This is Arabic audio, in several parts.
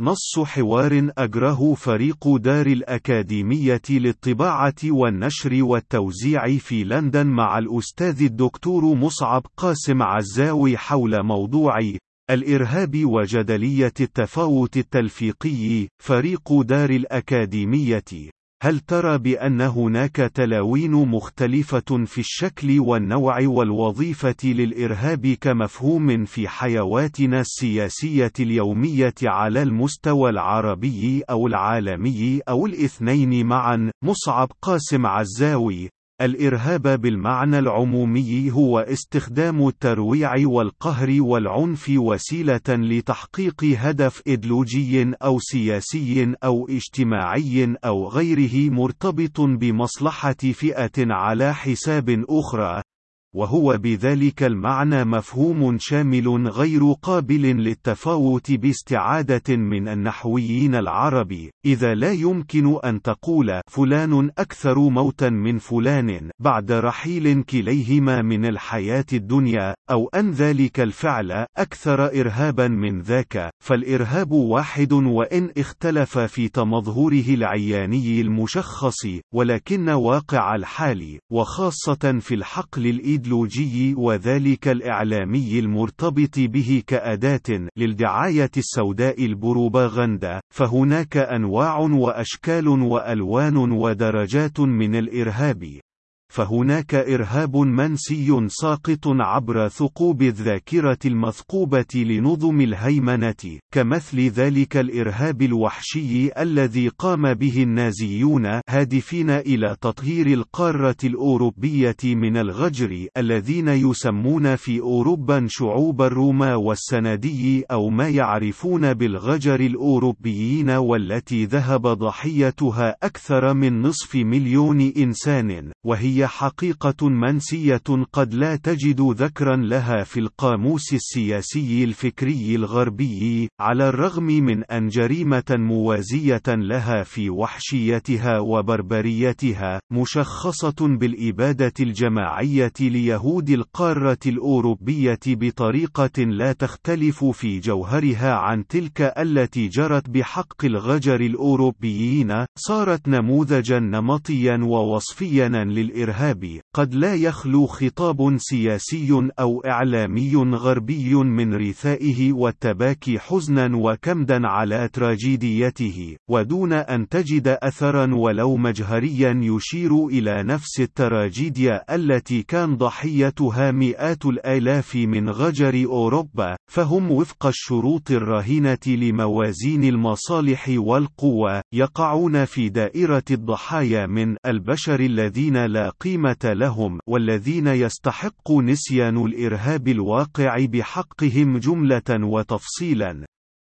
نص حوار أجره فريق دار الأكاديمية للطباعة والنشر والتوزيع في لندن مع الأستاذ الدكتور مصعب قاسم عزاوي حول موضوع الإرهاب وجدلية التفاوت التلفيقي فريق دار الأكاديمية. هل ترى بأن هناك تلاوين مختلفة في الشكل والنوع والوظيفة للإرهاب كمفهوم في حيواتنا السياسية اليومية على المستوى العربي أو العالمي أو الإثنين معا؟ مصعب قاسم عزاوي الإرهاب بالمعنى العمومي هو استخدام الترويع والقهر والعنف وسيلة لتحقيق هدف إيديولوجي أو سياسي أو اجتماعي أو غيره مرتبط بمصلحة فئة على حساب أخرى، وهو بذلك المعنى مفهوم شامل غير قابل للتفاوت باستعادة من النحويين العرب، إذا لا يمكن أن تقول فلان أكثر موتا من فلان بعد رحيل كليهما من الحياة الدنيا، أو أن ذلك الفعل أكثر إرهابا من ذاك، فالإرهاب واحد وإن اختلف في تمظهره العياني المشخص، ولكن واقع الحال، وخاصة في الحقل الإيديولوجي الأيديولوجي وذلك الإعلامي المرتبط به كأداة للدعاية السوداء البروباغندا، فهناك أنواع وأشكال وألوان ودرجات من الإرهاب، فهناك إرهاب منسي ساقط عبر ثقوب الذاكرة المثقوبة لنظم الهيمنة، كمثل ذلك الإرهاب الوحشي الذي قام به النازيون هادفين إلى تطهير القارة الأوروبية من الغجر الذين يسمون في أوروبا شعوب الروما والسندي أو ما يعرفون بالغجر الأوروبيين والتي ذهب ضحيتها أكثر من نصف مليون إنسان، وهي حقيقة منسية قد لا تجد ذكرا لها في القاموس السياسي الفكري الغربي، على الرغم من أن جريمة موازية لها في وحشيتها وبربريتها، مشخصة بالإبادة الجماعية ليهود القارة الأوروبية بطريقة لا تختلف في جوهرها عن تلك التي جرت بحق الغجر الأوروبيين، صارت نموذجا نمطيا ووصفيا للإرهاب. الإرهاب، قد لا يخلو خطاب سياسي أو إعلامي غربي من رثائه والتباكي حزنا وكمدا على تراجيديته، ودون أن تجد أثرا ولو مجهريا يشير إلى نفس التراجيديا التي كان ضحيتها مئات الآلاف من غجر أوروبا، فهم وفق الشروط الراهنة لموازين المصالح والقوى، يقعون في دائرة الضحايا من البشر الذين لا قيمة لهم والذين يستحق نسيان الإرهاب الواقع بحقهم جملة وتفصيلا.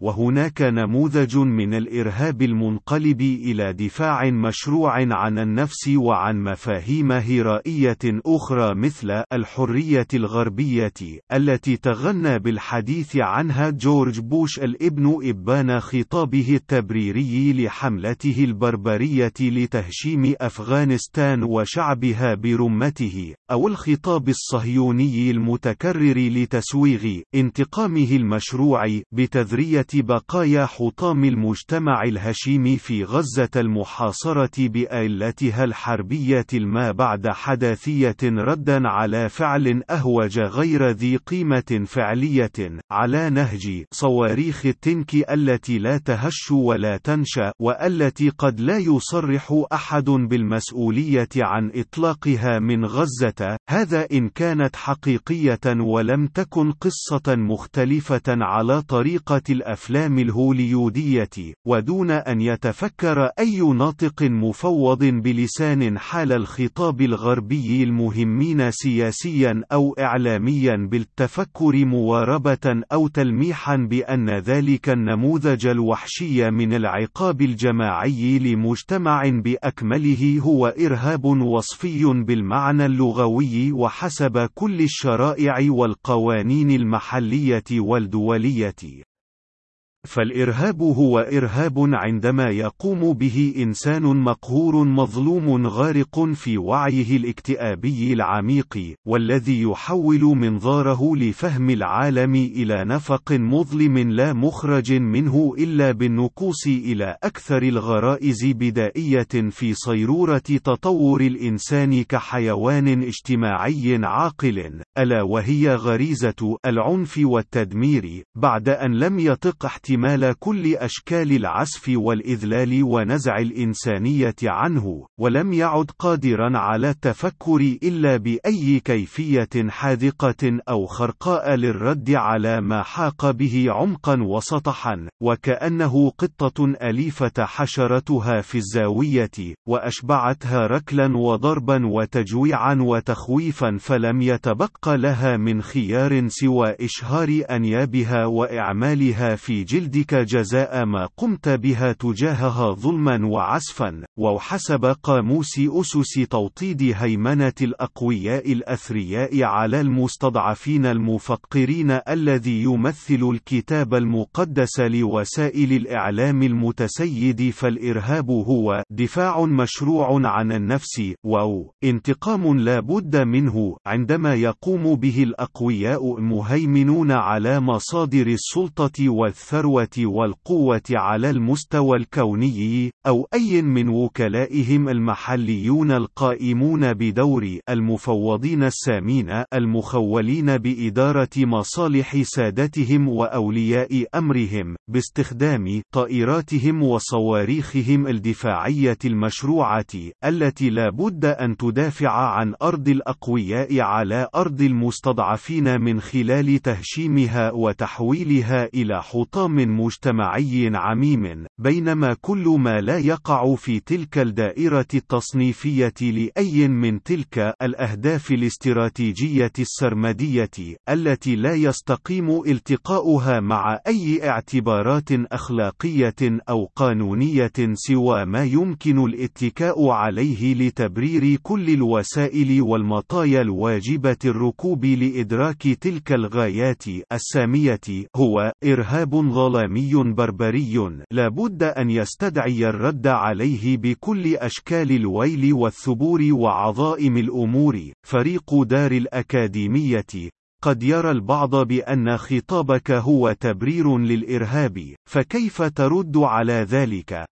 وهناك نموذج من الإرهاب المنقلب إلى دفاع مشروع عن النفس وعن مفاهيم هرائية أخرى مثل الحرية الغربية التي تغنى بالحديث عنها جورج بوش الابن إبان خطابه التبريري لحملته البربرية لتهشيم أفغانستان وشعبها برمته أو الخطاب الصهيوني المتكرر لتسويغ انتقامه المشروع بتذرية بقايا حطام المجتمع الهشيمي في غزة المحاصرة بآلتها الحربية الما بعد حداثية ردا على فعل أهوج غير ذي قيمة فعلية على نهج صواريخ التنك التي لا تهش ولا تنشأ وألتي قد لا يصرح أحد بالمسؤولية عن إطلاقها من غزة هذا إن كانت حقيقية ولم تكن قصة مختلفة على طريقة الأفلام الأفلام الهوليودية، ودون أن يتفكر أي ناطق مفوض بلسان حال الخطاب الغربي المهمين سياسيا أو إعلاميا بالتفكر مواربة أو تلميحا بأن ذلك النموذج الوحشي من العقاب الجماعي لمجتمع بأكمله هو إرهاب وصفي بالمعنى اللغوي وحسب كل الشرائع والقوانين المحلية والدولية. فالإرهاب هو إرهاب عندما يقوم به إنسان مقهور مظلوم غارق في وعيه الاكتئابي العميق، والذي يحول منظاره لفهم العالم إلى نفق مظلم لا مخرج منه إلا بالنكوص إلى أكثر الغرائز بدائية في صيرورة تطور الإنسان كحيوان اجتماعي عاقل، ألا وهي غريزة العنف والتدمير، بعد أن لم يطق احتمال كل أشكال العسف والإذلال ونزع الإنسانية عنه، ولم يعد قادرا على التفكر إلا بأي كيفية حاذقة أو خرقاء للرد على ما حاق به عمقا وسطحا، وكأنه قطة أليفة حشرتها في الزاوية، وأشبعتها ركلا وضربا وتجويعا وتخويفا فلم يتبق لها من خيار سوى إشهار أنيابها وإعمالها في جلدك جزاء ما قمت بها تجاهها ظلما وعسفا، وحسب قاموس أسس توطيد هيمنة الأقوياء الأثرياء على المستضعفين المفقرين الذي يمثل الكتاب المقدس لوسائل الإعلام المتسيد فالإرهاب هو دفاع مشروع عن النفس و انتقام لا بد منه عندما يقوم به الأقوياء مهيمنون على مصادر السلطة والثروة والقوة على المستوى الكوني أو أي من وكلائهم المحليون القائمون بدور المفوضين السامين المخولين بإدارة مصالح سادتهم وأولياء أمرهم باستخدام طائراتهم وصواريخهم الدفاعية المشروعة التي لا بد أن تدافع عن أرض الأقوياء على أرض المستضعفين من خلال تهشيمها وتحويلها إلى حطام مجتمعي عميم بينما كل ما لا يقع في تلك الدائرة التصنيفية لأي من تلك الأهداف الاستراتيجية السرمدية التي لا يستقيم التقاؤها مع أي اعتبارات أخلاقية أو قانونية سوى ما يمكن الاتكاء عليه لتبرير كل الوسائل والمطايا الواجبة الركوب لإدراك تلك الغايات السامية هو إرهاب ظلامي بربري. لا بد أن يستدعي الرد عليه بكل أشكال الويل والثبور وعظائم الأمور. فريق دار الأكاديمية قد يرى البعض بأن خطابك هو تبرير للإرهاب، فكيف ترد على ذلك؟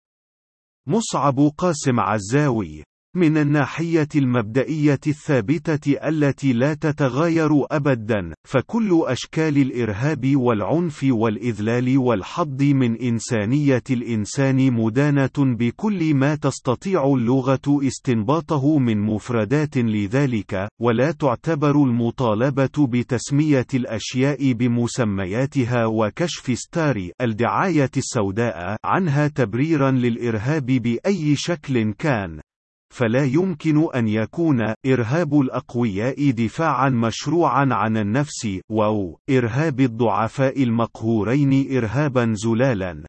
مصعب قاسم عزاوي. من الناحية المبدئية الثابتة التي لا تتغاير أبدا، فكل أشكال الإرهاب والعنف والإذلال والحض من إنسانية الإنسان مدانة بكل ما تستطيع اللغة استنباطه من مفردات لذلك، ولا تعتبر المطالبة بتسمية الأشياء بمسمياتها وكشف ستار الدعاية السوداء عنها تبريرا للإرهاب بأي شكل كان. فلا يمكن أن يكون إرهاب الأقوياء دفاعا مشروعا عن النفس و إرهاب الضعفاء المقهورين إرهابا زلالا.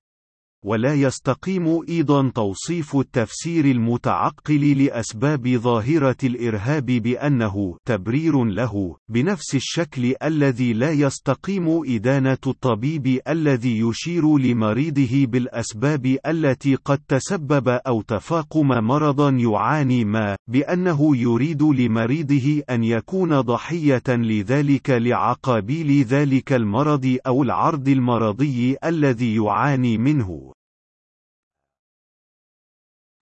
ولا يستقيم أيضا توصيف التفسير المتعقل لأسباب ظاهرة الإرهاب بأنه تبرير له بنفس الشكل الذي لا يستقيم إدانة الطبيب الذي يشير لمريضه بالأسباب التي قد تسبب أو تفاقم مرضا يعاني ما بأنه يريد لمريضه أن يكون ضحية لذلك لعقابيل ذلك المرض أو العرض المرضي الذي يعاني منه.